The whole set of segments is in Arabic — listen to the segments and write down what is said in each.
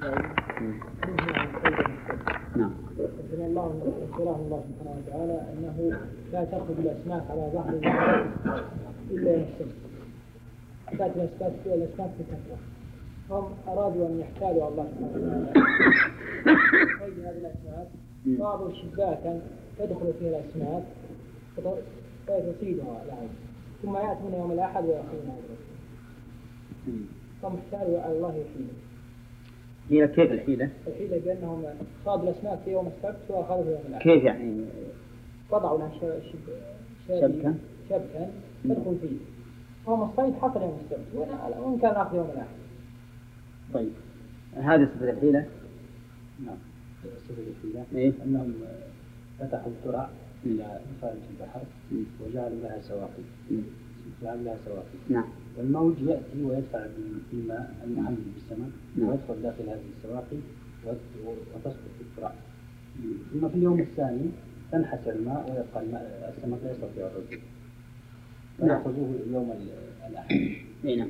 نعم. رحمه الله سبحانه وتعالى إنه لا تخرج الاسماك على ظهر إلا السبت تاتي الاسماك الاسماك بكثره هم أرادوا أن يحتالوا على الله سبحانه وتعالى. هذه الاسماك بعض شباكا تدخل فيها الاسماك فتصيدها العين ثم يأتون يوم الأحد ويأخذون هذا هم احتالوا على الله يحييهم هي كيف الحيلة؟ الحيلة بأنهم صادوا الأسماك في يوم السبت وأخذوا يوم الأحد كيف يعني؟ وضعوا لها شبكة؟ شبكا تدخل فيه هم الصيد حصل يوم السبت وإن- كان أخذ يوم الأحد طيب هذه صفة الحيلة؟ نعم صفة الحيلة إيه؟ أنهم فتحوا الترع. إلى خارج البحر. وجعلوا لها سواقي نعم. والموج يأتي ويدفع بالماء المحمل بالسمك نعم. ويدخل داخل هذه السواقي وت- وتسقط في الترع ثم في اليوم الثاني تنحسر الماء ويبقى الماء السمك لا يستطيع الرجوع. نعم. فيأخذوه يوم ال- الأحد. نعم.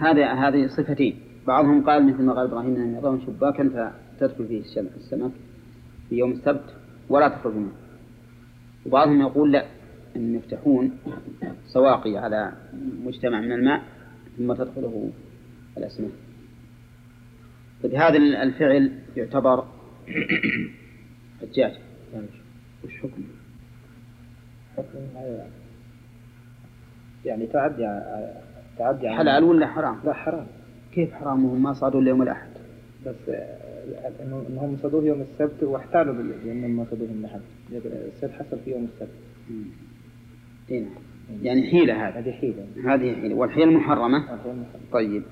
هذا هذه صفتين بعضهم قال مثل ما قال إبراهيم ان يضعون شباكا فتدخل فيه السمك في يوم السبت ولا تخرج منه. وبعضهم يقول لا. إن يفتحون سواقي على مجتمع من الماء ثم تدخله الاسماك طيب هذا الفعل يعتبر حجاج. وش حكمه؟ يعني تعدي تعدي حلال ولا حرام؟ لا حرام. كيف حرام وهم ما صادوا الا يوم الأحد؟ بس آه، انه إنهم صادوه يوم السبت واحتالوا بال- بانهم ما صادوه من احد الصيد حصل في يوم السبت. نعم يعني حيلة هذا هذه حيلة. هذه حيلة. والحيلة محرمة. طيب.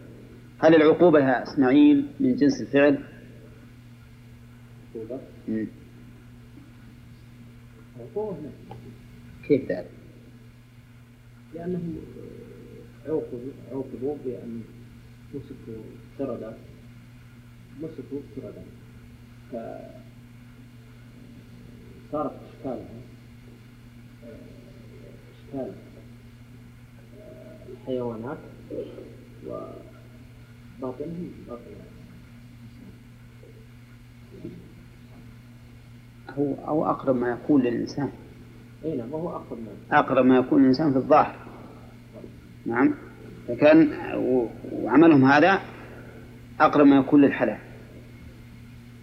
هل العقوبة يا إسماعيل من جنس الفعل؟ عقوبة. عقوبة. كيف ذلك؟ لأنهم عوقبوا عوقبوا بأن مسكوا سردا مسكوا سردا فصارت إشكالها. إشكال الحيوانات وباطنهم باطن هو أو أقرب ما يكون للإنسان. أي نعم وهو أقرب منه أقرب ما يكون للإنسان في الظاهر. نعم. فكان وعملهم هذا أقرب ما يكون للحلال.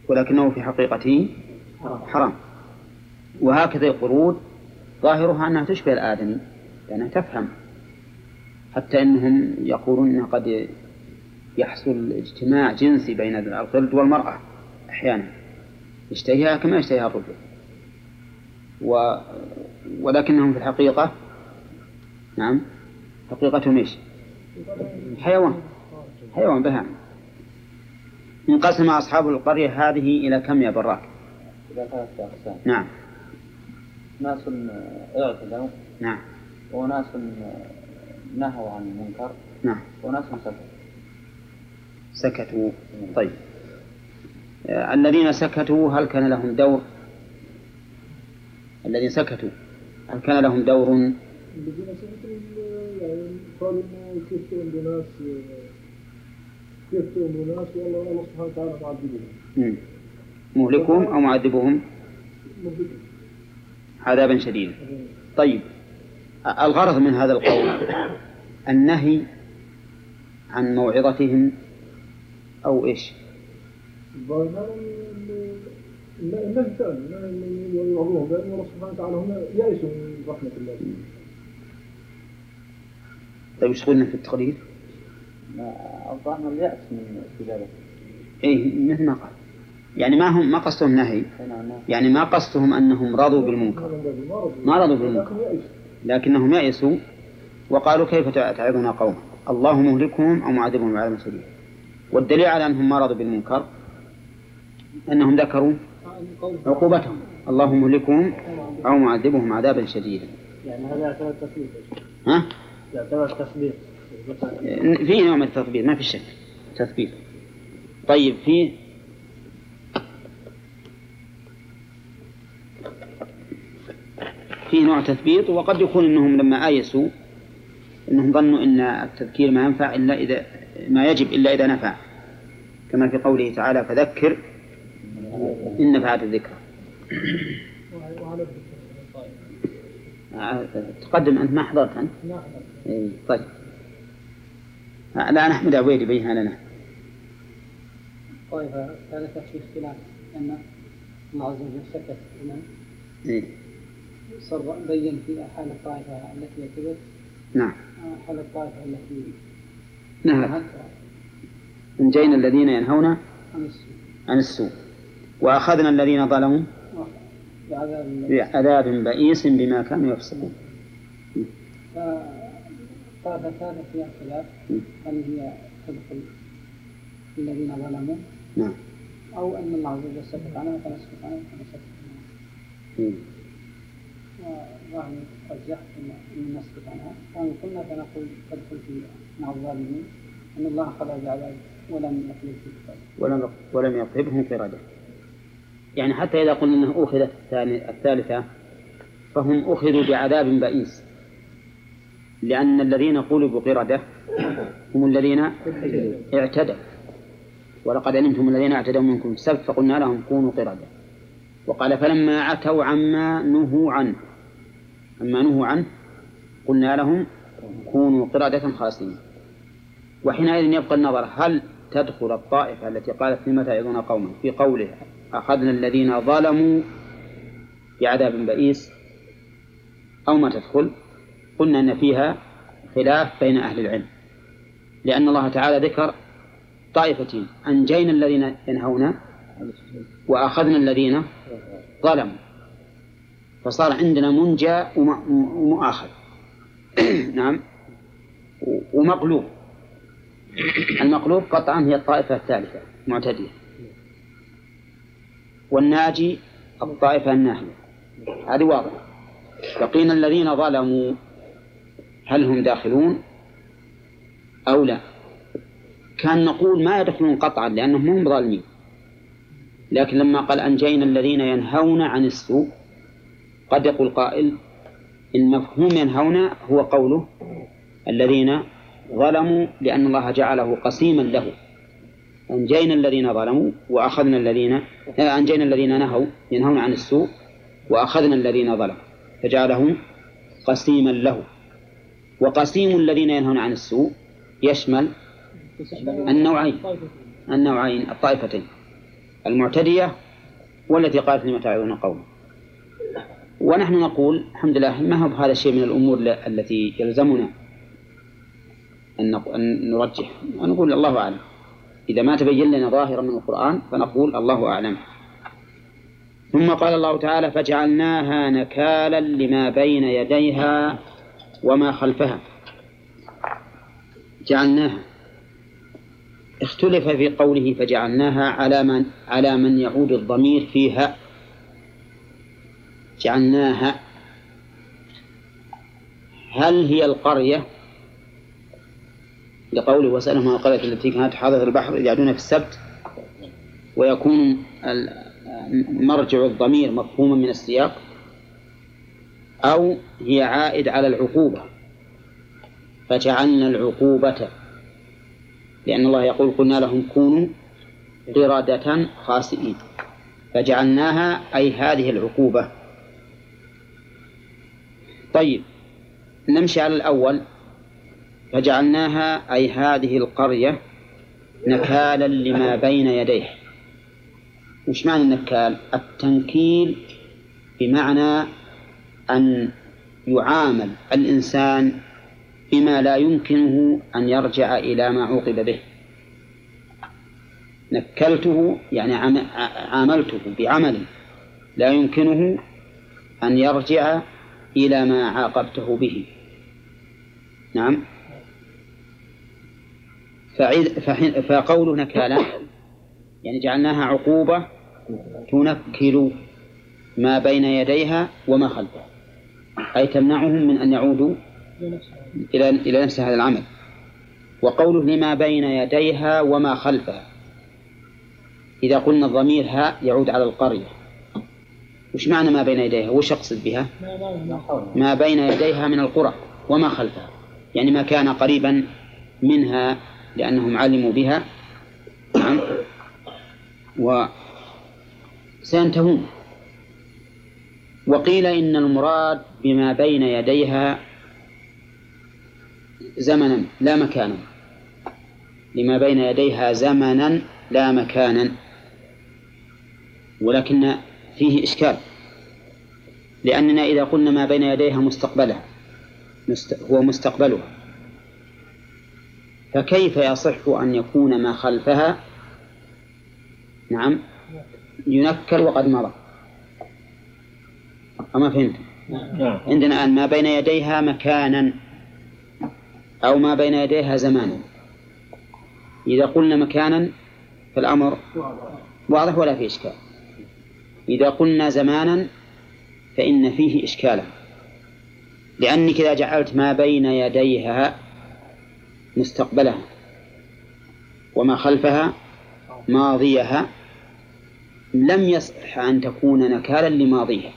ولكنه في حقيقته حرام. حرام. وهكذا القرود ظاهرها أنها تشبه الآدمي لأنها تفهم حتى أنهم يقولون أنه قد يحصل اجتماع جنسي بين القرد والمرأة أحيانا. يشتهيها كما يشتهيها الرجل. و... ولكنهم في الحقيقة نعم حقيقتهم إيش؟ حيوان حيوان بهائم. انقسم أصحاب القرية هذه إلى كم يا براك؟ إلى ثلاثة أقسام. نعم. ناس اعتدوا نعم. وناس نهوا عن المنكر. نعم. وناس سكتوا. سكتوا. طيب. آه، الذين سكتوا هل كان لهم دور؟ الذين سكتوا هل كان لهم دور؟ الذين سمعتم يعني قالوا إنه كيف تؤمنوا ناس كيف تؤمنوا ناس والله الله سبحانه وتعالى معذبهم. مهلكهم أو معذبهم؟ عذابا شديدا. طيب الغرض من هذا القول النهي عن موعظتهم أو إيش؟ النهي النهي يوعظوهم الله سبحانه وتعالى هم يئسوا من رحمه الله طيب وش قلنا في التقرير؟ الظاهر اليأس من استجابة إيه مثل ما قال. يعني ما هم ما قصدهم نهي. يعني ما قصدهم أنهم رضوا بالمنكر. ما رضوا بالمنكر. لكنهم يئسوا وقالوا كيف تعظنا قوما الله مهلكهم أو معذبهم عذابا شديدا والدليل على أنهم ما رضوا بالمنكر أنهم ذكروا عقوبتهم. الله مهلكهم أو معذبهم عذابا شديدا. يعني هذا يعتبر تثبيت. ها؟ يعتبر تثبيت. في نوع من التثبيت ما في شك. تثبيت. طيب في في نوع تثبيت وقد يكون إنهم لما آيسوا إنهم ظنوا إن التذكير ما ينفع إلا إذا ما يجب إلا إذا نفع. كما في قوله تعالى فذكر إن نفعت الذكر وعلى آه، تقدم أنت ما حضرت أنت؟ إيه، طيب. الآن أحمد عبيدي بينها لنا. طيب، في اختلاف أن الله عز وجل سكت. إيه. بين في حال الطائفة التي اعتدت نعم. حال الطائفة التي نعم. نهت أنجينا الذين ينهون عن السوء. عن السوء. وأخذنا الذين ظلموا بعذاب بئيس بما كانوا يفسقون. فطائفة ثالثة فيها خلاف هل هي تدخل الذين ظلموا؟ نعم. أو أن الله عز وجل سكت عنها فنسكت عنها فنسكت عنها إيه. ويعني رجحت أن نسكت عنها وإن قلنا فنقول تدخل في مع الظالمين أن الله خلق بعذاب ولم ولم ولم يطلبهم قردة يعني حتى إذا قلنا أنه أخذت الثالثة فهم أخذوا بعذاب بئيس. لأن الذين قلبوا قردة هم الذين اعتدوا. ولقد علمتم الذين اعتدوا منكم. السبت فقلنا لهم كونوا قردة. وقال فلما عتوا عما نهوا عنه. عما نهوا عنه قلنا لهم كونوا قردة خاسئين وحينئذ يبقى النظر هل تدخل الطائفة التي قالت لم تعظون قوما في قوله أخذنا الذين ظلموا بعذاب بئيس أو ما تدخل. قلنا أن فيها خلاف بين أهل العلم لأن الله تعالى ذكر طائفتين أنجينا الذين ينهون وأخذنا الذين ظلموا. فصار عندنا منجى وم- ومؤاخذ. نعم. ومقلوب. المقلوب قطعا هي الطائفة الثالثة معتدية والناجي الطائفة الناهية. هذه واضحة. بقينا الذين ظلموا هل هم داخلون أو لا. كان نقول ما يدخلون قطعا لأنهم هم ظالمين لكن لما قال أنجينا الذين ينهون عن السوء قد يقول قائل إن مفهوم ينهون هو قوله الذين ظلموا لأن الله جعله قسيما له. أنجينا الذين ظلموا وأخذنا الذين آه، أنجينا الذين نهوا ينهون عن السوء وأخذنا الذين ظلموا فجعله قسيما له. وقسيم الذين ينهون عن السوء يشمل النوعين. النوعين الطائفتين المعتدية والتي قالت لم تعظون قوما ونحن نقول الحمد لله ما هو هذا الشيء من الأمور التي يلزمنا أن نرجح. ونقول الله أعلم. إذا ما تبين لنا ظاهرا من القرآن فنقول الله أعلم. ثم قال الله تعالى فجعلناها نكالا لما بين يديها وما خلفها. جعلناها. اختلف في قوله فجعلناها على من على من يعود الضمير فيها. جعلناها. هل هي القرية؟ لقوله وسألهم القرية التي كانت حاضرة البحر إذ يعدون في السبت ويكون مرجع الضمير مفهوما من السياق أو هي عائد على العقوبة. فجعلنا العقوبة لأن الله يقول قلنا لهم كونوا قردة خاسئين. فجعلناها أي هذه العقوبة. طيب نمشي على الأول. فجعلناها أي هذه القرية نكالا لما بين يديه. وش معنى النكال؟ التنكيل بمعنى أن يعامل الإنسان بما لا يمكنه أن يرجع إلى ما عوقب به. نكلته يعني عاملته بعمل لا يمكنه أن يرجع إلى ما عاقبته به. نعم. فقوله نكالا يعني جعلناها عقوبة تنكل ما بين يديها وما خلفها. أي تمنعهم من أن يعودوا إلى إلى نفس هذا العمل. وقوله لما بين يديها وما خلفها. إذا قلنا الضمير ها يعود على القرية. وش معنى ما بين يديها؟ وش أقصد بها؟ ما بين يديها من القرى وما خلفها. يعني ما كان قريبا منها لأنهم علموا بها. نعم. وسينتهون وقيل إن المراد بما بين يديها زمنا لا مكانا. لما بين يديها زمنا لا مكانا. ولكن فيه إشكال. لأننا إذا قلنا ما بين يديها مستقبلها هو مستقبلها. فكيف يصح أن يكون ما خلفها؟ نعم ينكر وقد مضى. أما فهمت؟ نعم. عندنا الآن ما بين يديها مكانا أو ما بين يديها زمانا. إذا قلنا مكانا فالأمر واضح ولا في إشكال؟ إذا قلنا زمانا فإن فيه إشكالا. لأنك إذا جعلت ما بين يديها مستقبلها وما خلفها ماضيها لم يصح أن تكون نكالا لماضيها.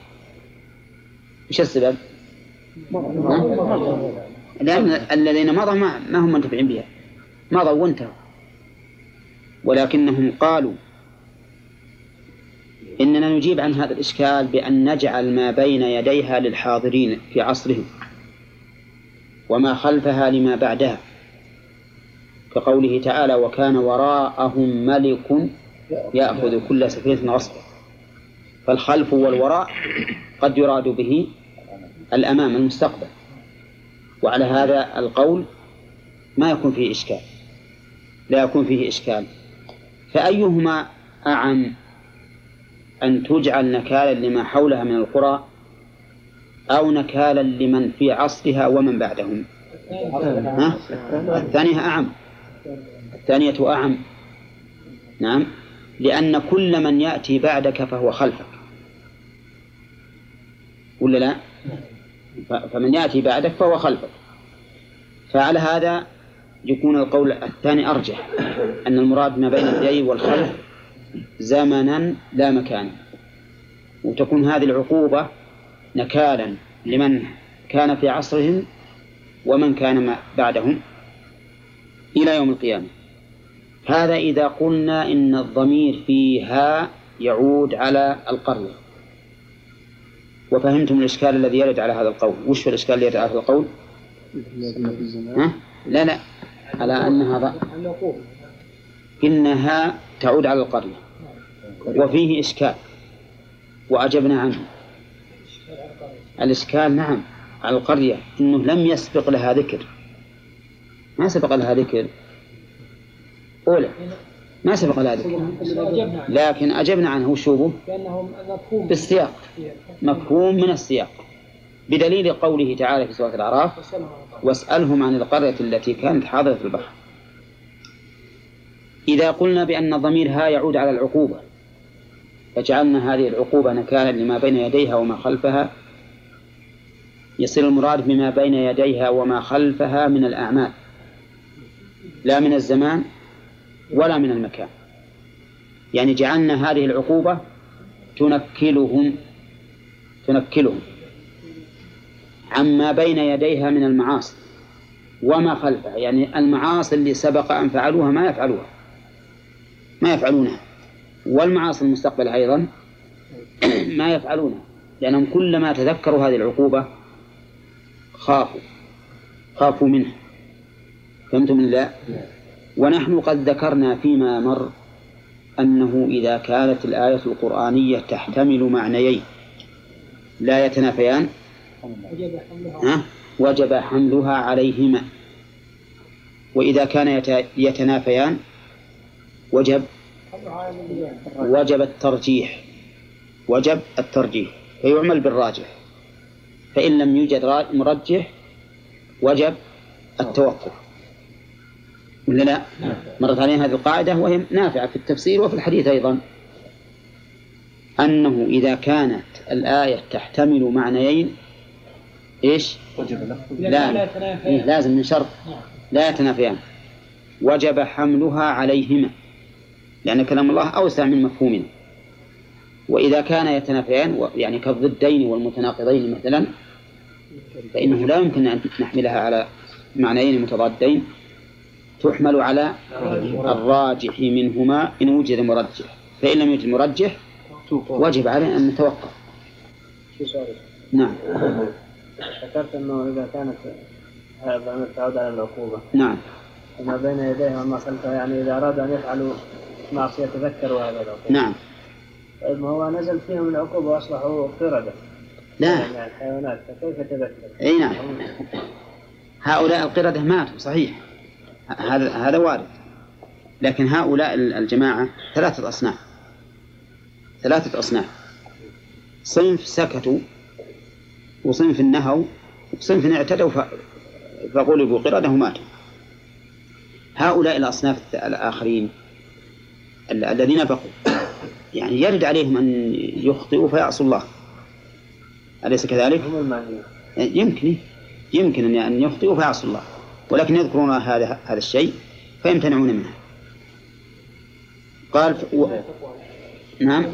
وش السبب؟ لأن الذين مضوا ما, ما هم منتفعين بها. مضوا وانتهوا. ولكنهم قالوا إننا نجيب عن هذا الإشكال بأن نجعل ما بين يديها للحاضرين في عصرهم وما خلفها لما بعدها كقوله تعالى وكان وراءهم ملك يأخذ كل سفينة غصبا فالخلف والوراء قد يراد به الأمام المستقبل. وعلى هذا القول ما يكون فيه إشكال لا يكون فيه إشكال. فأيهما أعم؟ أن تجعل نكالا لما حولها من القرى أو نكالا لمن في عصرها ومن بعدهم. ها؟ الثانية أعم. الثانية أعم. نعم. لأن كل من يأتي بعدك فهو خلفك. ولا لا؟ فمن يأتي بعدك فهو خلفك. فعلى هذا يكون القول الثاني أرجح. أن المراد ما بين اليدين والخلف زمنا لا مكانا وتكون هذه العقوبة نكالا لمن كان في عصرهم ومن كان بعدهم إلى يوم القيامة. هذا إذا قلنا إن الضمير فيها يعود على القرية. وفهمتم الإشكال الذي يرد على هذا القول. وش الإشكال الذي يرد على هذا القول؟ ها؟ لا لا على أنها ض... إنها تعود على القرية. وفيه إشكال. وأجبنا عنه. الإشكال نعم على القرية أنه لم يسبق لها ذكر. ما سبق لها ذكر. أولى. ما سبق لها ذكر. لكن أجبنا عنه. وش هو؟ بالسياق. مفهوم من السياق. بدليل قوله تعالى في سورة الأعراف واسألهم عن القرية التي كانت حاضرة البحر. إذا قلنا بأن ضمير ها يعود على العقوبة فجعلنا هذه العقوبة نكالا لما بين يديها وما خلفها يصير المراد بما بين يديها وما خلفها من الأعمال لا من الزمان ولا من المكان. يعني جعلنا هذه العقوبة تنكلهم تنكلهم عما بين يديها من المعاصي وما خلفها يعني المعاصي اللي سبق أن فعلوها ما يفعلوها. ما يفعلونها والمعاصي المستقبل أيضا ما يفعلونها لأنهم كلما تذكروا هذه العقوبة خافوا. خافوا منها فهمتم لا ونحن قد ذكرنا فيما مر أنه إذا كانت الآية القرآنية تحتمل معنيين. لا يتنافيان؟ وجب حملها عليهما. وإذا كان يتنافيان؟ وجب وجب الترجيح. وجب الترجيح. فيعمل بالراجح. فإن لم يوجد مرجح وجب التوقف. ولا لا؟ مرت علينا هذه القاعدة وهي نافعة في التفسير وفي الحديث أيضا. أنه إذا كانت الآية تحتمل معنيين إيش؟ لا إيه لازم من شرط. لا يتنافيان. وجب حملها عليهما. لأن كلام الله أوسع من مفهومنا وإذا كان يتنافيان يعني كالضدين والمتناقضين مثلا فإنه لا يمكن أن نحملها على معنيين متضادين. تحمل على الراجح منهما إن وجد مرجح. فإن لم يوجد مرجح وجب عليه أن نتوقف. نعم. ذكرت أنه إذا كانت هذا تعود على العقوبة. نعم. وما بين يديه وما خلفه يعني إذا ارادوا أن يفعلوا معصيه تذكروا هذا العقوبة. نعم. طيب ما هو نزل فيهم العقوبة وأصبحوا قرده لا. يعني الحيوانات فكيف تذكر؟ أي نعم. هؤلاء القردة ماتوا صحيح. هذا هذا وارد. لكن هؤلاء الجماعة ثلاثة أصناف. ثلاثة أصناف. صنف سكتوا وصنف نهوا وصنف اعتدوا ف- فغلبوا قردة وماتوا. هؤلاء الأصناف الآخرين ال- الذين بقوا. يعني يرد عليهم أن يخطئوا فيعصوا الله. أليس كذلك؟ هم المعنيين يمكن يمكن أن- يخطئوا فيعصوا الله. ولكن يذكرون هذا هذا الشيء فيمتنعون منه. قال. و... نعم.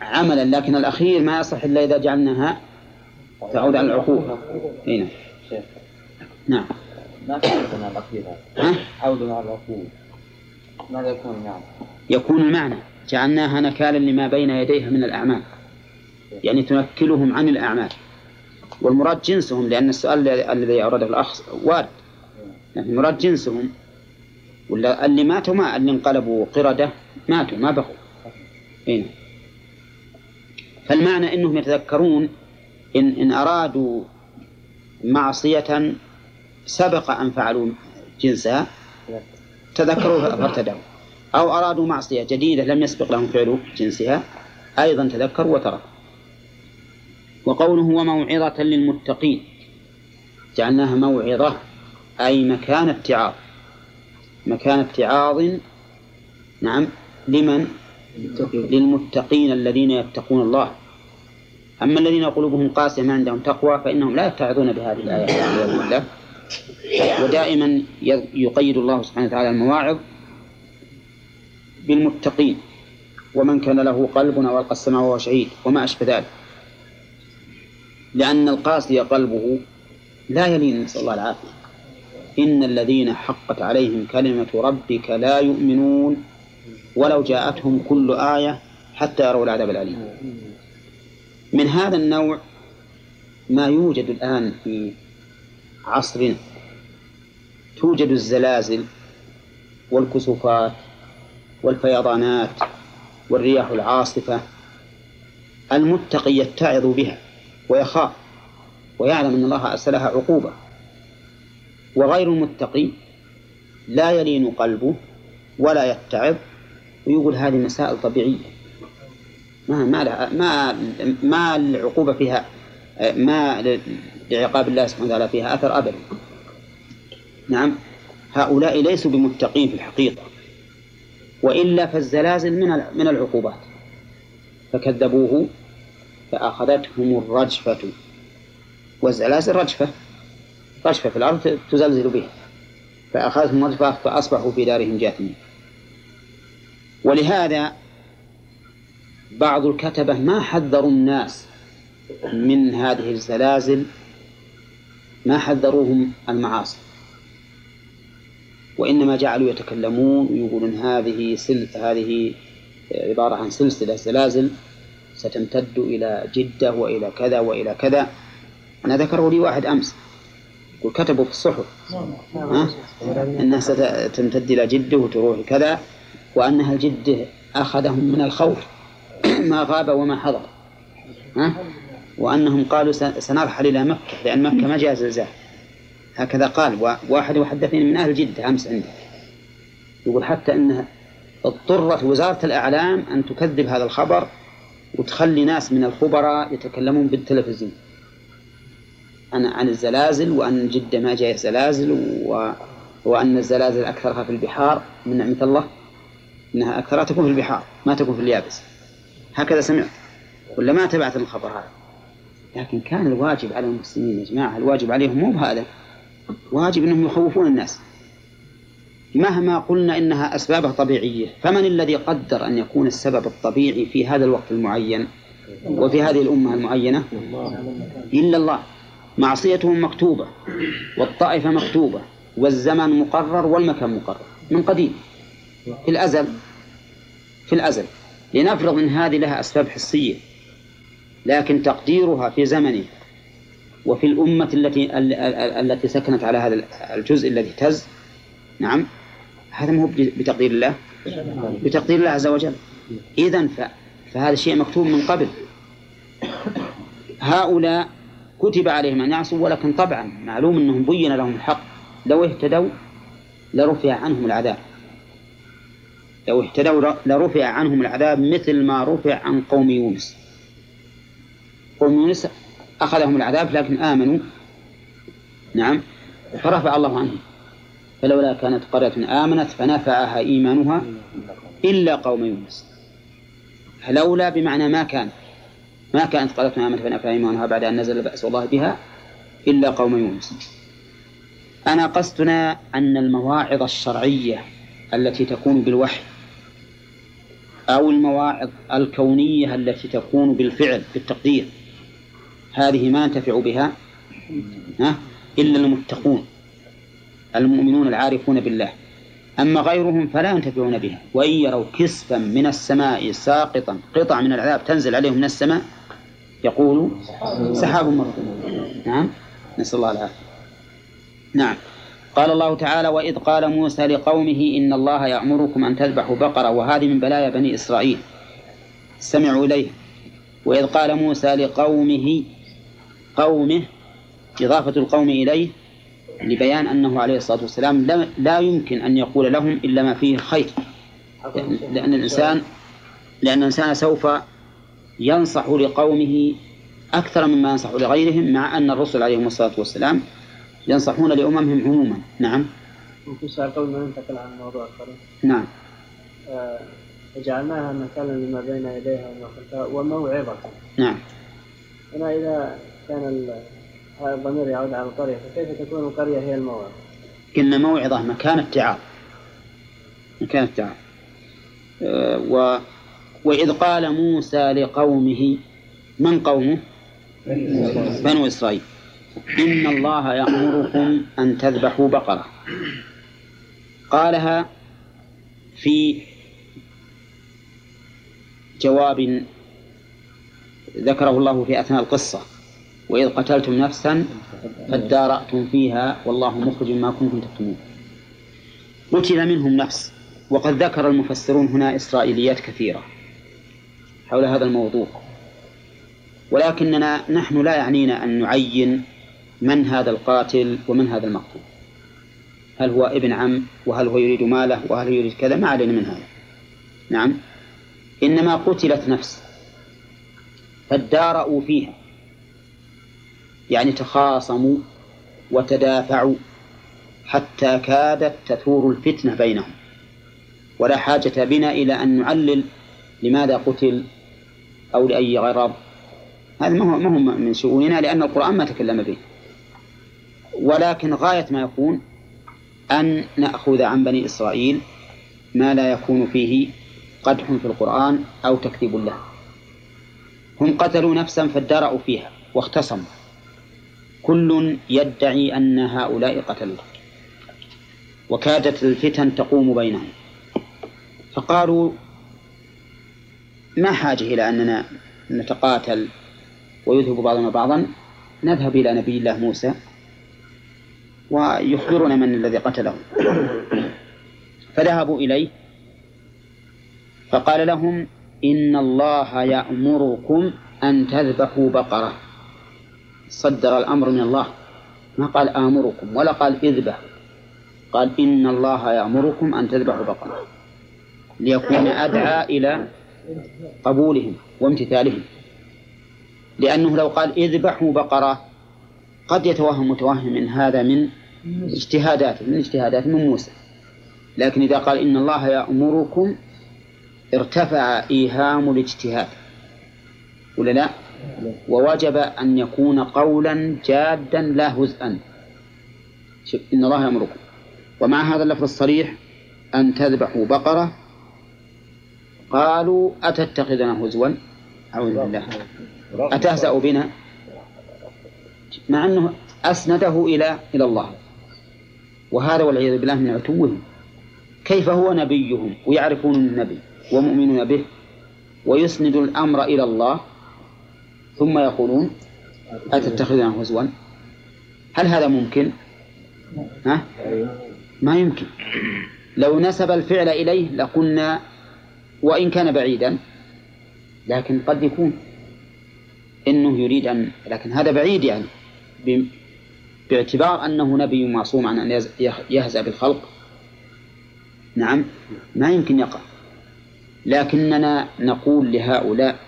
عملا لكن الأخير ما يصح إلا إذا جعلناها تعود على العقوبة نعم. شيخ. نعم. ما على ماذا يكون يعني؟ يكون المعنى جعلناها نكالا لما بين يديها من الأعمال. يعني تنكلهم عن الأعمال. والمراد جنسهم لأن السؤال الذي- أورده الأخ وارد. لكن المراد جنسهم. ولا اللي ماتوا ما اللي انقلبوا قردة ماتوا ما بقوا. إيه. فالمعنى أنهم يتذكرون إن, إن أرادوا معصية سبق أن فعلوا جنسها تذكروا فارتدوا أو أرادوا معصية جديدة لم يسبق لهم فعل جنسها أيضا تذكروا وتركوا وقوله وموعظة للمتقين جعلناها موعظة أي مكان اتعاظ مكان اتعاظ نعم لمن؟ للمتقين. الذين يتقون الله. أما الذين قلوبهم قاسية ما عندهم تقوى فإنهم لا يتعظون بهذه الآية. ودائما يقيد الله سبحانه وتعالى المواعظ بالمتقين ومن كان له قلب أو ألقى السمع وهو شهيد وما أشبه ذلك. لأن القاسي قلبه لا يلين نسأل الله العافية. إن الذين حقت عليهم كلمة ربك لا يؤمنون ولو جاءتهم كل آية حتى يروا العذاب الأليم. من هذا النوع ما يوجد الآن في عصرنا توجد الزلازل والكسوفات والفيضانات والرياح العاصفة المتقي يتعظ بها ويخاف ويعلم أن الله أرسلها عقوبة. وغير المتقي لا يلين قلبه ولا يتعظ. ويقول هذه مسائل طبيعية. ما ما ما العقوبة فيها؟ ما لعقاب الله سبحانه وتعالى فيها أثر أبدا. نعم. هؤلاء ليسوا بمتقين في الحقيقة وإلا فالزلازل من من العقوبات. فكذبوه فأخذتهم الرجفة. والزلازل رجفة رجفة في الأرض تزلزل بها. فأخذتهم الرجفة فأصبحوا في دارهم جاثمين. ولهذا بعض الكتبة ما حذروا الناس من هذه الزلازل ما حذروهم المعاصي. وإنما جعلوا يتكلمون ويقولون هذه سل هذه عبارة عن سلسلة زلازل ستمتد إلى جدة وإلى كذا وإلى كذا. أنا ذكره لي واحد أمس. يقول كتبوا في الصحف. ها؟ أنها ستمتد إلى جدة وتروح كذا وأنها الجدة أخذهم من الخوف. ما غاب وما حضر. ها؟ وأنهم قالوا سنرحل إلى مكة لأن مكة ما جاء زلزال. هكذا قال واحد وحدثني من أهل جدة أمس عنده يقول حتى أنها اضطرت وزارة الإعلام أن تكذب هذا الخبر وتخلي ناس من الخبراء يتكلمون بالتلفزيون عن عن الزلازل وأن جدة ما جاء زلازل و... وأن الزلازل أكثرها في البحار. من نعمة الله أنها أكثرها تكون في البحار ما تكون في اليابس. هكذا سمعت. ولا ما تبعت الخبر هذا؟ لكن كان الواجب على المسلمين يا جماعة الواجب عليهم مو بهذا. واجب أنهم يخوفون الناس. مهما قلنا إنها أسبابها طبيعية فمن الذي قدر أن يكون السبب الطبيعي في هذا الوقت المعين وفي هذه الأمة المعينة؟ إلا الله. معصيتهم مكتوبة والطائفة مكتوبة والزمن مقرر والمكان مقرر. من قديم. في الأزل. في الأزل. لنفرض أن هذه لها أسباب حسية. لكن تقديرها في زمنه وفي الأمة التي التي سكنت على هذا الجزء الذي اهتز نعم. هذا مو بتقدير الله. بتقدير الله عز وجل. إذا فهذا الشيء مكتوب من قبل. هؤلاء كتب عليهم أن يعصوا ولكن طبعا معلوم أنهم بين لهم الحق. لو اهتدوا لرفع عنهم العذاب. لو اهتدوا لرفع عنهم العذاب مثل ما رفع عن قوم يونس. قوم يونس أخذهم العذاب لكن آمنوا. نعم. فرفع الله عنهم. فلولا كانت قرية آمنت فنفعها إيمانها إلا قوم يونس. لولا بمعنى ما كان. ما كانت قرية آمنت فنفعها إيمانها بعد أن نزل بأس الله بها إلا قوم يونس. أنا قصدنا أن المواعظ الشرعية التي تكون بالوحي أو المواعظ الكونية التي تكون بالفعل بالتقدير. هذه ما ينتفع بها إلا المتقون المؤمنون العارفون بالله. أما غيرهم فلا ينتفعون بها. وإن يروا كسفا من السماء ساقطا قطع من العذاب تنزل عليهم من السماء يقول سحاب مركوم نعم؟ نسأل الله العافية. نعم. قال الله تعالى وإذ قال موسى لقومه إن الله يأمركم أن تذبحوا بقرة وهذه من بلايا بني إسرائيل. استمعوا إليه. وإذ قال موسى لقومه قومه إضافة القوم إليه لبيان أنه عليه الصلاة والسلام لا يمكن أن يقول لهم إلا ما فيه خير. لأن الإنسان لأن الإنسان سوف ينصح لقومه أكثر مما ينصح لغيرهم مع أن الرسل عليهم الصلاة والسلام ينصحون لأممهم عموما. نعم. ممكن سؤال قبل ما ننتقل عن الموضوع الآخر نعم. آه جعلناها مكانا لما بين يديها وما خلفها وموعظة. نعم. هنا إذا كان هذا الضمير يعود على القرية فكيف تكون القرية هي الموعظة؟ قلنا موعظة مكان اتعاظ مكان اتعاظ أه و وإذ قال موسى لقومه من قومه؟ بنو إسرائيل. إن الله يأمركم أن تذبحوا بقرة. قالها في جواب ذكره الله في أثناء القصة. وإذ قتلتم نفسا فادارأتم فيها والله مخرج ما كنتم تكتمون. قتل منهم نفس وقد ذكر المفسرون هنا إسرائيليات كثيرة حول هذا الموضوع. ولكننا نحن لا يعنينا أن نعين من هذا القاتل ومن هذا المقتول. هل هو ابن عم؟ وهل هو يريد ماله؟ وهل هو يريد كذا؟ ما علينا من هذا. نعم. إنما قتلت نفس فادارأوا فيها. يعني تخاصموا وتدافعوا حتى كادت تثور الفتنة بينهم. ولا حاجة بنا إلى أن نعلل لماذا قتل أو لأي غرض. هذا ما هو ما هو من شؤوننا لأن القرآن ما تكلم به. ولكن غاية ما يكون أن نأخذ عن بني إسرائيل ما لا يكون فيه قدح في القرآن أو تكذيب له. هم قتلوا نفسا فادرأوا فيها واختصموا. كل يدعي أن هؤلاء قتلوه وكادت الفتن تقوم بينهم. فقالوا ما حاجة إلى أننا نتقاتل ويذهب بعضنا بعضا. نذهب إلى نبي الله موسى ويخبرنا من الذي قتله. فذهبوا إليه. فقال لهم إن الله يأمركم أن تذبحوا بقرة. صدر الأمر من الله. ما قال آمركم ولا قال اذبح قال إن الله يأمركم أن تذبحوا بقرة. ليكون أدعى إلى قبولهم وامتثالهم. لأنه لو قال اذبحوا بقرة قد يتوهم متوهم من هذا من اجتهادات من اجتهادات من موسى. لكن إذا قال إن الله يأمركم ارتفع إيهام الاجتهاد. ولا لا؟ ووجب أن يكون قولا جادا لا هزءا إن الله يأمركم. ومع هذا اللفظ الصريح أن تذبحوا بقرة. قالوا أتتخذنا هزوا؟ أعوذ بالله. أتهزأ بنا؟ مع أنه أسنده إلى إلى الله. وهذا والعياذ بالله من عتوهم. كيف هو نبيهم؟ ويعرفون النبي ومؤمنون به ويسند الأمر إلى الله. ثم يقولون أتتخذنا هزوا هل هذا ممكن؟ ها؟ ما يمكن لو نسب الفعل إليه لقلنا وإن كان بعيدا لكن قد يكون إنه يريد أن لكن هذا بعيد يعني باعتبار أنه نبي معصوم عن أن يهزأ بالخلق نعم ما يمكن يقع لكننا نقول لهؤلاء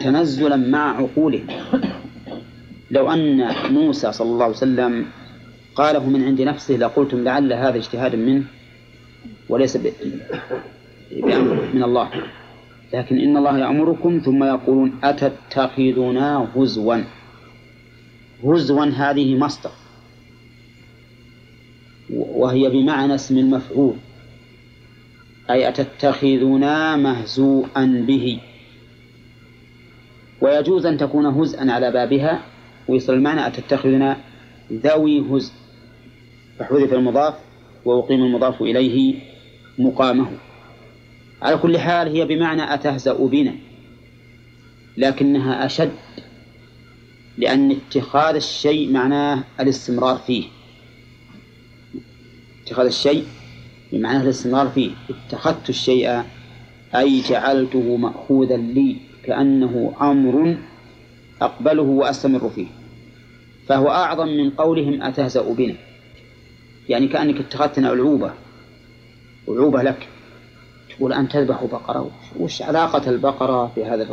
تنزلا مع عقولهم لو أن موسى صلى الله عليه وسلم قاله من عند نفسه لقلتم لعل هذا اجتهاد منه وليس بأمر من الله. لكن إن الله يأمركم ثم يقولون أتتخذنا هزوا. هزوا هذه مصدر. وهي بمعنى اسم المفعول. أي أتتخذنا مهزوءا به. ويجوز أن تكون هزءا على بابها ويصل المعنى أتتخذنا ذوي هزء. فحذف المضاف وأقيم المضاف إليه مقامه. على كل حال هي بمعنى أتهزأ بنا لكنها أشد لأن اتخاذ الشيء معناه الاستمرار فيه. اتخاذ الشيء بمعنى الاستمرار فيه. اتخذت الشيء أي جعلته مأخوذا لي. كأنه أمر أقبله وأستمر فيه فهو أعظم من قولهم أتهزأ بنا. يعني كأنك اتخذتنا ألعوبة ألعوبة لك. تقول أن تذبح بقرة وش علاقة البقرة في هذا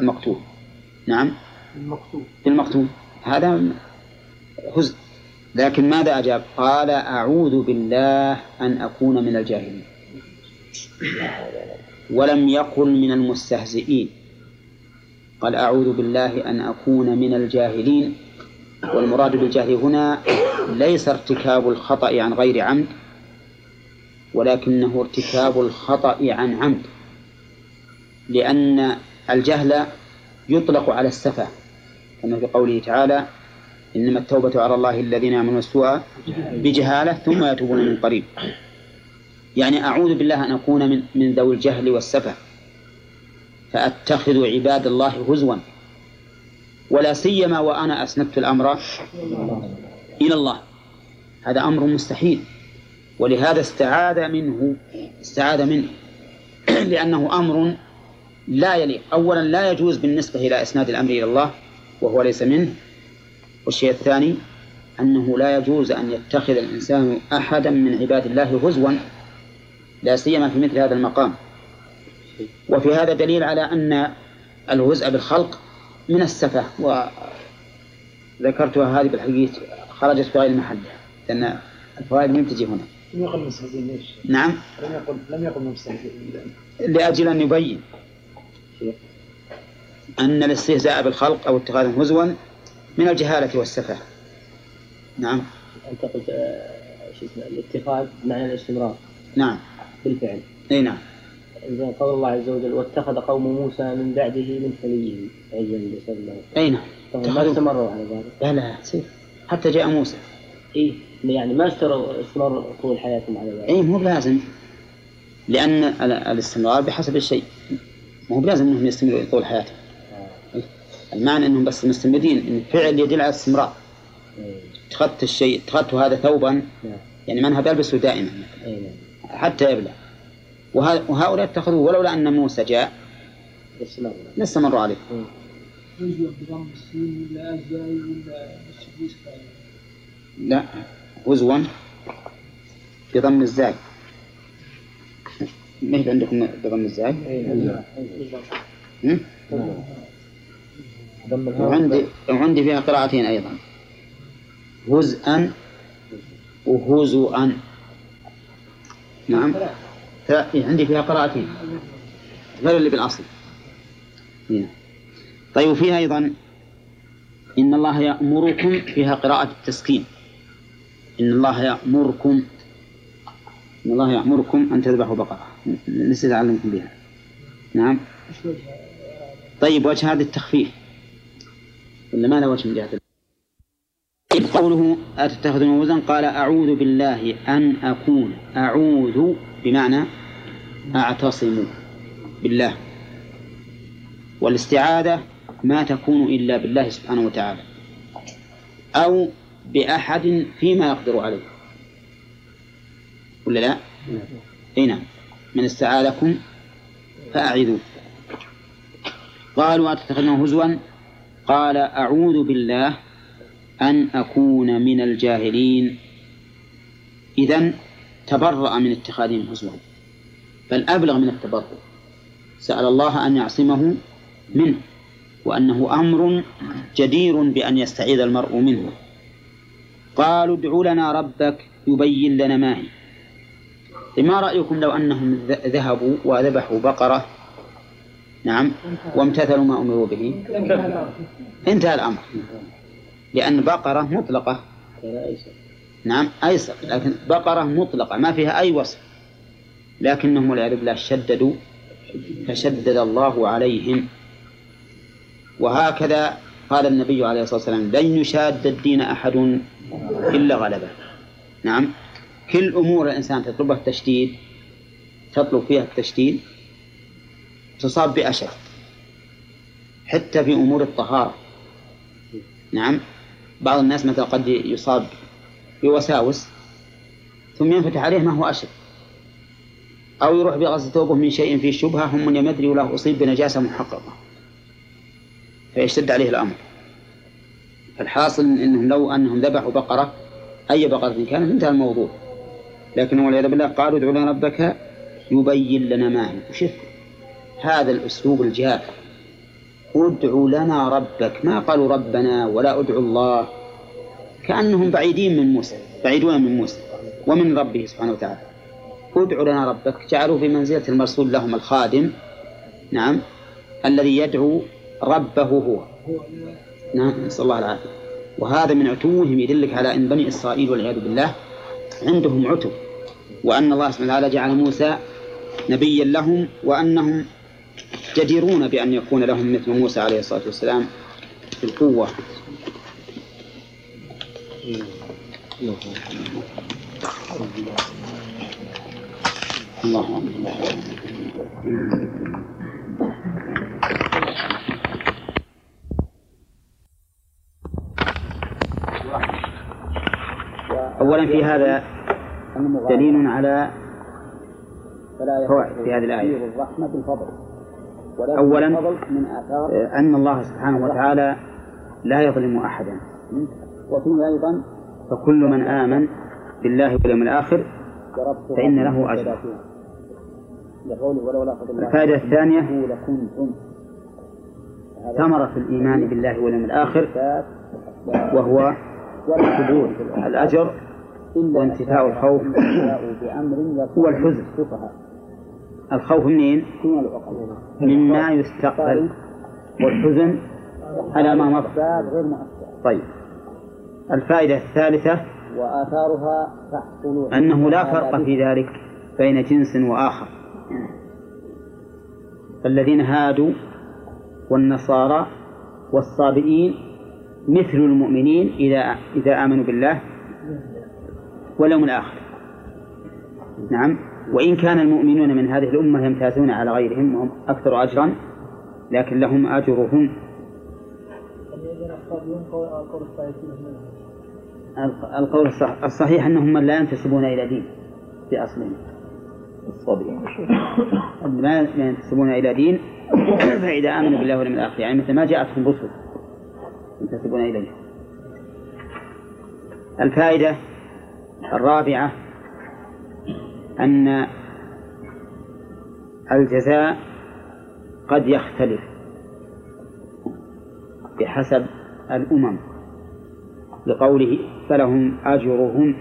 المقتول؟ نعم. المقصود بالمقتول. هذا هزء لكن ماذا أجاب؟ قال أعوذ بالله أن أكون من الجاهلين. ولم يقل من المستهزئين. قال أعوذ بالله أن أكون من الجاهلين. والمراد بالجهل هنا ليس ارتكاب الخطأ عن غير عمد ولكنه ارتكاب الخطأ عن عمد. لأن الجهل يطلق على السفة كما في قوله تعالى إنما التوبة على الله الذين يعملون السوء بجهالة ثم يتوبون من قريب. يعني أعوذ بالله أن أكون من, من ذوي الجهل والسفة. فأتخذ عباد الله هزوا ولا سيما وأنا أسندت الأمر إلى الله. هذا أمر مستحيل. ولهذا استعاذ منه استعاذ منه. لأنه أمر لا يليق. أولا لا يجوز بالنسبة إلى إسناد الأمر إلى الله وهو ليس منه. والشيء الثاني أنه لا يجوز أن يتخذ الإنسان أحدا من عباد الله هزوا لا سيما في مثل هذا المقام. وفي هذا دليل على أن الهزء بالخلق من السفة وذكرتها هذه بالحقيقة خرجت في غير محلها لأن الفوائد لم تجي هنا. لم يقل مستهزئين ليش؟ نعم. لم يقل لم يقل مستهزئين. لأجل أن يبين أن الاستهزاء بالخلق أو اتخاذ هزوا من الجهالة والسفة. نعم. أنت قلت آه، شو اسمه الاتخاذ معنى الاستمرار. نعم. بالفعل. أي نعم. إذا قول الله عز وجل واتخذ قوم موسى من بعده من خليه صلى الله أي نعم. ما استمروا على ذلك. لا لا سيف. حتى جاء موسى. إيه يعني ما استمروا استمروا طول حياتهم على ذلك. أي مو بلازم. لأن ال- الاستمرار بحسب الشيء. مو بلازم أنهم يستمروا طول حياتهم. المعنى أنهم بس مستمرين. إن الفعل يدل على الاستمرار. إيه. اتخذت الشيء اتخذت هذا ثوبا. نعم. يعني من هذا يلبسه دائما. أي نعم. حتى يبلى وه- وهؤلاء اتخذوه ولولا أن موسى جاء. استمروا لاستمروا عليه لا هزوا بضم الزاي. ما هي عندكم بضم الزاي؟ وعندي وعندي فيها قراءتين أيضا. هزءا وهزؤا نعم. عندي فيها قراءتين غير اللي بالأصل. هنا. طيب وفيها أيضا إن الله يأمركم فيها قراءة التسكين. إن الله يأمركم إن الله يأمركم أن تذبحوا بقرة. نسيت أعلمكم بها. نعم. طيب وجه هذا التخفيف. ولا ما له وجه من جهة قوله أتتخذون وزن قال أعوذ بالله أن أكون أعوذ بمعنى أعتصم بالله. والاستعاذة ما تكون إلا بالله سبحانه وتعالى. أو بأحد فيما يقدر عليه. ولا لا؟ أي نعم. من استعاذكم فأعذوا. قالوا أتتخذونه هزوا؟ قال أعوذ بالله أن أكون من الجاهلين. إذن تبرأ من اتخاذهم هزوا بل أبلغ من التبرؤ. سأل الله أن يعصمه منه وأنه أمر جدير بأن يستعيذ المرء منه. قالوا ادع لنا ربك يبين لنا ما هي. ما رأيكم لو أنهم ذهبوا وذبحوا بقرة؟ نعم وامتثلوا ما أمروا به. انتهى الأمر. لأن بقرة مطلقة. نعم أيسر لكن بقرة مطلقة ما فيها أي وصف. لكنهم والعياذ بالله شددوا فشدد الله عليهم. وهكذا قال النبي عليه الصلاة والسلام لن يشاد الدين أحد إلا غلبه. نعم كل أمور الإنسان تطلبها التشديد تطلب فيها التشديد تصاب بأشد حتى في أمور الطهارة. نعم بعض الناس مثلا قد يصاب بوساوس ثم ينفتح عليه ما هو أشد أو يروح بغسل ثوبه من شيء فيه شبهة هم من يمدري وله أصيب بنجاسة محققة. فيشتد عليه الأمر. الحاصل أنهم لو أنهم ذبحوا بقرة أي بقرة كانت انتهى الموضوع. لكن والعياذ بالله قالوا ادعوا لنا ربك يبين لنا ما هي وشوف هذا الأسلوب الجاف ادعوا لنا ربك. ما قالوا ربنا ولا ادعوا الله. كأنهم بعيدين من موسى بعيدون من موسى ومن ربه سبحانه وتعالى. ادعوا لنا ربك جعلوا في منزلة المرسول لهم الخادم نعم الذي يدعو ربه هو. نعم نسأل الله العافية. وهذا من عتوهم يدلك على أن بني إسرائيل والعياذ بالله عندهم عتو وأن الله سبحانه وتعالى جعل موسى نبيا لهم وأنهم جديرون بأن يكون لهم مثل موسى عليه الصلاة والسلام في القوة. أولا في هذا دليل على فوائد في هذه الآية. الرحمة بالفضل أولا أن الله سبحانه وتعالى لا يظلم أحدا. وفيه أيضا فكل من آمن بالله واليوم الآخر فإن له أجر. الفائدة الثانية ثمرة الإيمان بالله واليوم الآخر وهو حضور الأجر وانتفاء الخوف بأمر هو الحزن. السفهاء الخوف منين؟ مما يستقبل. والحزن على ما مضى. طيب. الفائدة الثالثة وآثارها تحصل أنه لا فرق في ذلك بين جنس وآخر. الذين هادوا والنصارى والصابئين مثل المؤمنين إذا إذا آمنوا بالله واليوم الآخر. نعم. وإن كان المؤمنون من هذه الأمة يمتازون على غيرهم وهم أكثر أجرا لكن لهم أجرهم. القول الصح- الصحيح أنهم لا ينتسبون إلى دين في أصلهم. الصابئين ما لا ينتسبون إلى دين فإذا آمنوا بالله واليوم الآخر يعني مثل ما جاءتهم رسل ينتسبون إليه. الفائدة الرابعة أن الجزاء قد يختلف بحسب الأمم لقوله فلهم أجرهم.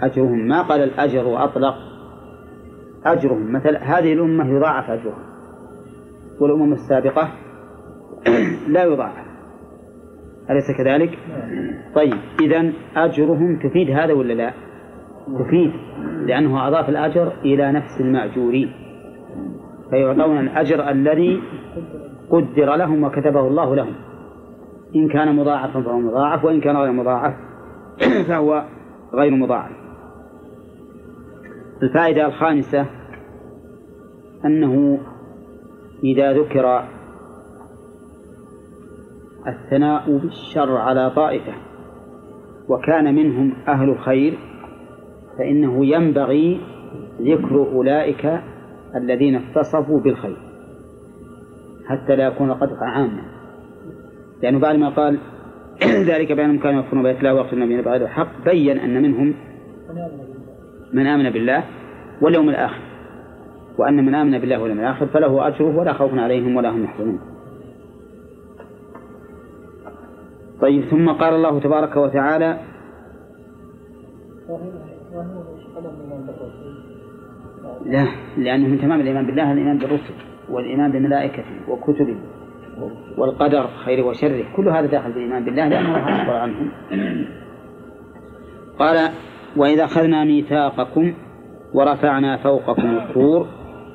أجرهم ما قال الأجر وأطلق أجرهم مثل هذه الأمة يضاعف أجرها والأمم السابقة لا يضاعف. أليس كذلك؟ طيب إذا أجرهم تفيد هذا ولا لا؟ تفيد لأنه أضاف الأجر إلى نفس المأجورين. فيعطون الأجر الذي قدر لهم وكتبه الله لهم. إن كان مضاعفا فهو مضاعف وإن كان غير مضاعف فهو غير مضاعف. الفائدة الخامسة أنه إذا ذكر الثناء بالشر على طائفة وكان منهم أهل الخير فإنه ينبغي ذكر أولئك الذين اتصفوا بالخير حتى لا يكون قدح عاما. لأنه بعد ما قال ذلك بأنهم كانوا يكفرون بآيات الله ويقتلون النبيين بغير الحق بين أن منهم من آمن بالله واليوم الآخر. وأن من آمن بالله واليوم الآخر فله أجره ولا خوف عليهم ولا هم يحزنون. طيب ثم قال الله تبارك وتعالى لا لأنه من تمام الإيمان بالله الإيمان بالرسل والإيمان بملائكته وكتبه. والقدر خيره وشره. كل هذا داخل في الإيمان بالله لأنه أخبر عنهم قال وإذا أخذنا ميثاقكم ورفعنا فوقكم الطور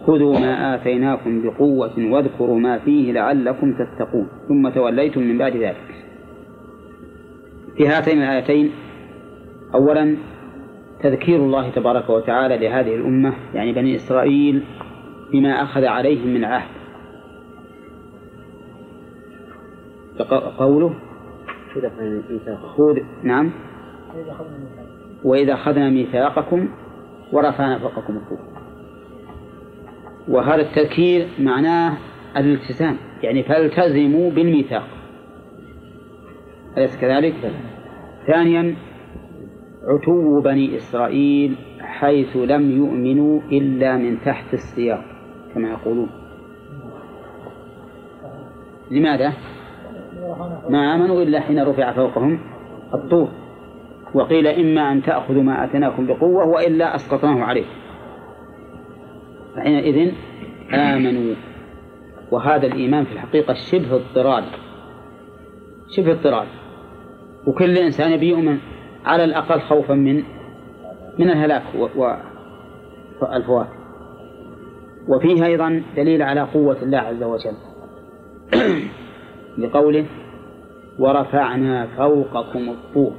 خذوا ما آتيناكم بقوة واذكروا ما فيه لعلكم تتقون. ثم توليتم من بعد ذلك. في هاتين الآيتين أولا تذكير الله تبارك وتعالى لهذه الأمة يعني بني إسرائيل بما أخذ عليهم من عهد. قوله خذ نعم. وإذا أخذنا ميثاقكم ورفعنا فوقكم الطور وهذا التذكير معناه الالتزام يعني فالتزموا بالميثاق. أليس كذلك؟ ثانيا عتو بني إسرائيل حيث لم يؤمنوا إلا من تحت السياق كما يقولون. لماذا؟ ما آمنوا إلا حين رفع فوقهم الطور وقيل إما أن تأخذوا ما آتيناكم بقوة وإلا أسقطناه عليكم. فحينئذ آمنوا. وهذا الإيمان في الحقيقة شبه اضطراري شبه اضطراري وكل إنسان يبي يؤمن على الأقل خوفا من من الهلاك والفوات وفيه أيضا دليل على قوة الله عز وجل. لقوله ورفعنا فوقكم الطور.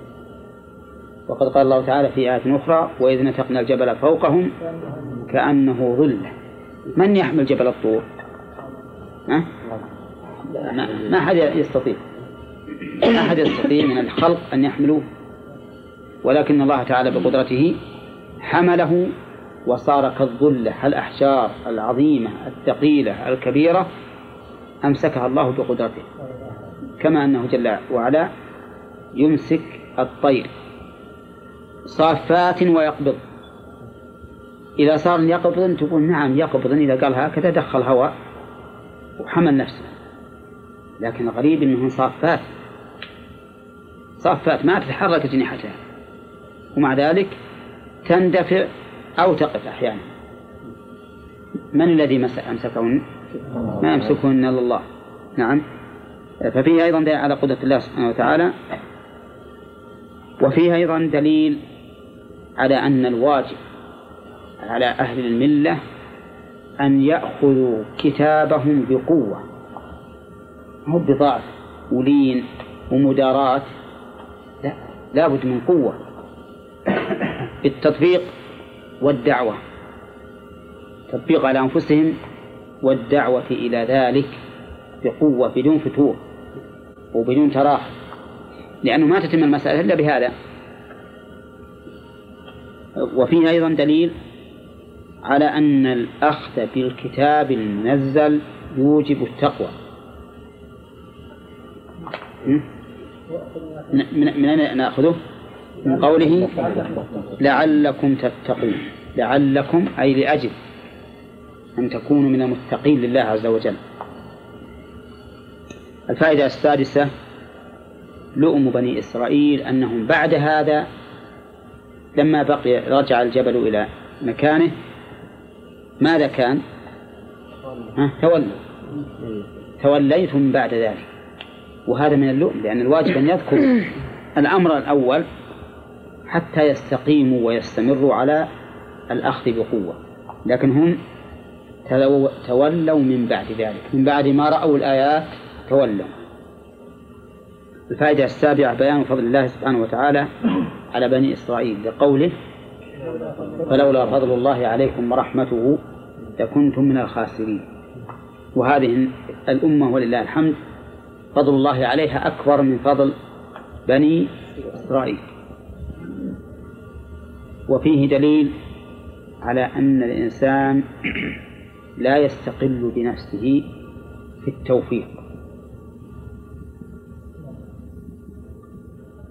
وقد قال الله تعالى في آية أخرى وإذ نتقنا الجبل فوقهم كأنه ظلة من يحمل جبل الطور؟ ها؟ ما, ما أحد يستطيع. ما أحد يستطيع من الخلق أن يحملوه. ولكن الله تعالى بقدرته حمله وصار كالظلة الأحجار العظيمة الثقيلة الكبيرة. أمسكها الله بقدرته. كما أنه جل وعلا يمسك الطير صافات ويقبض. إذا صار يقبض تقول نعم يقبض إذا قال هكذا دخل هواء وحمل نفسه لكن الغريب أنه صافات. صافات ما تتحرك أجنحتها ومع ذلك تندفع أو تقف أحيانا. من الذي أمسكهن؟ ما يمسكهن إلا الله. نعم. ففيه أيضا دليل على قدرة الله سبحانه وتعالى. وفيه أيضا دليل على أن الواجب على أهل الملة أن يأخذوا كتابهم بقوة مو بضعف ولين ومداراة لا لابد من قوة. بالتطبيق والدعوة تطبيق على أنفسهم والدعوة إلى ذلك بقوة بدون فتور وبدون تراخ لأنه ما تتم المسألة إلا بهذا. وفيه أيضا دليل على أن الأخذ بالكتاب المنزل يوجب التقوى. من أين نأخذه؟ من قوله لعلكم تتقون. لعلكم أي لأجل أن تكونوا من المتقين لله عز وجل. الفائدة السادسة لؤم بني إسرائيل أنهم بعد هذا لما بقي رجع الجبل إلى مكانه ماذا كان؟ ها؟ تولوا توليتم بعد ذلك. وهذا من اللؤم لأن الواجب أن يذكر الأمر الأول حتى يستقيموا ويستمروا على الأخذ بقوة. لكن هم تولوا من بعد ذلك. من بعد ما رأوا الآيات تولوا الفائدة السابعة بيان فضل الله سبحانه وتعالى على بني إسرائيل لقوله فلولا فضل الله عليكم ورحمته لكنتم من الخاسرين وهذه الأمة ولله الحمد فضل الله عليها أكبر من فضل بني إسرائيل. وفيه دليل على أن الإنسان لا يستقل بنفسه في التوفيق.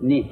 نعم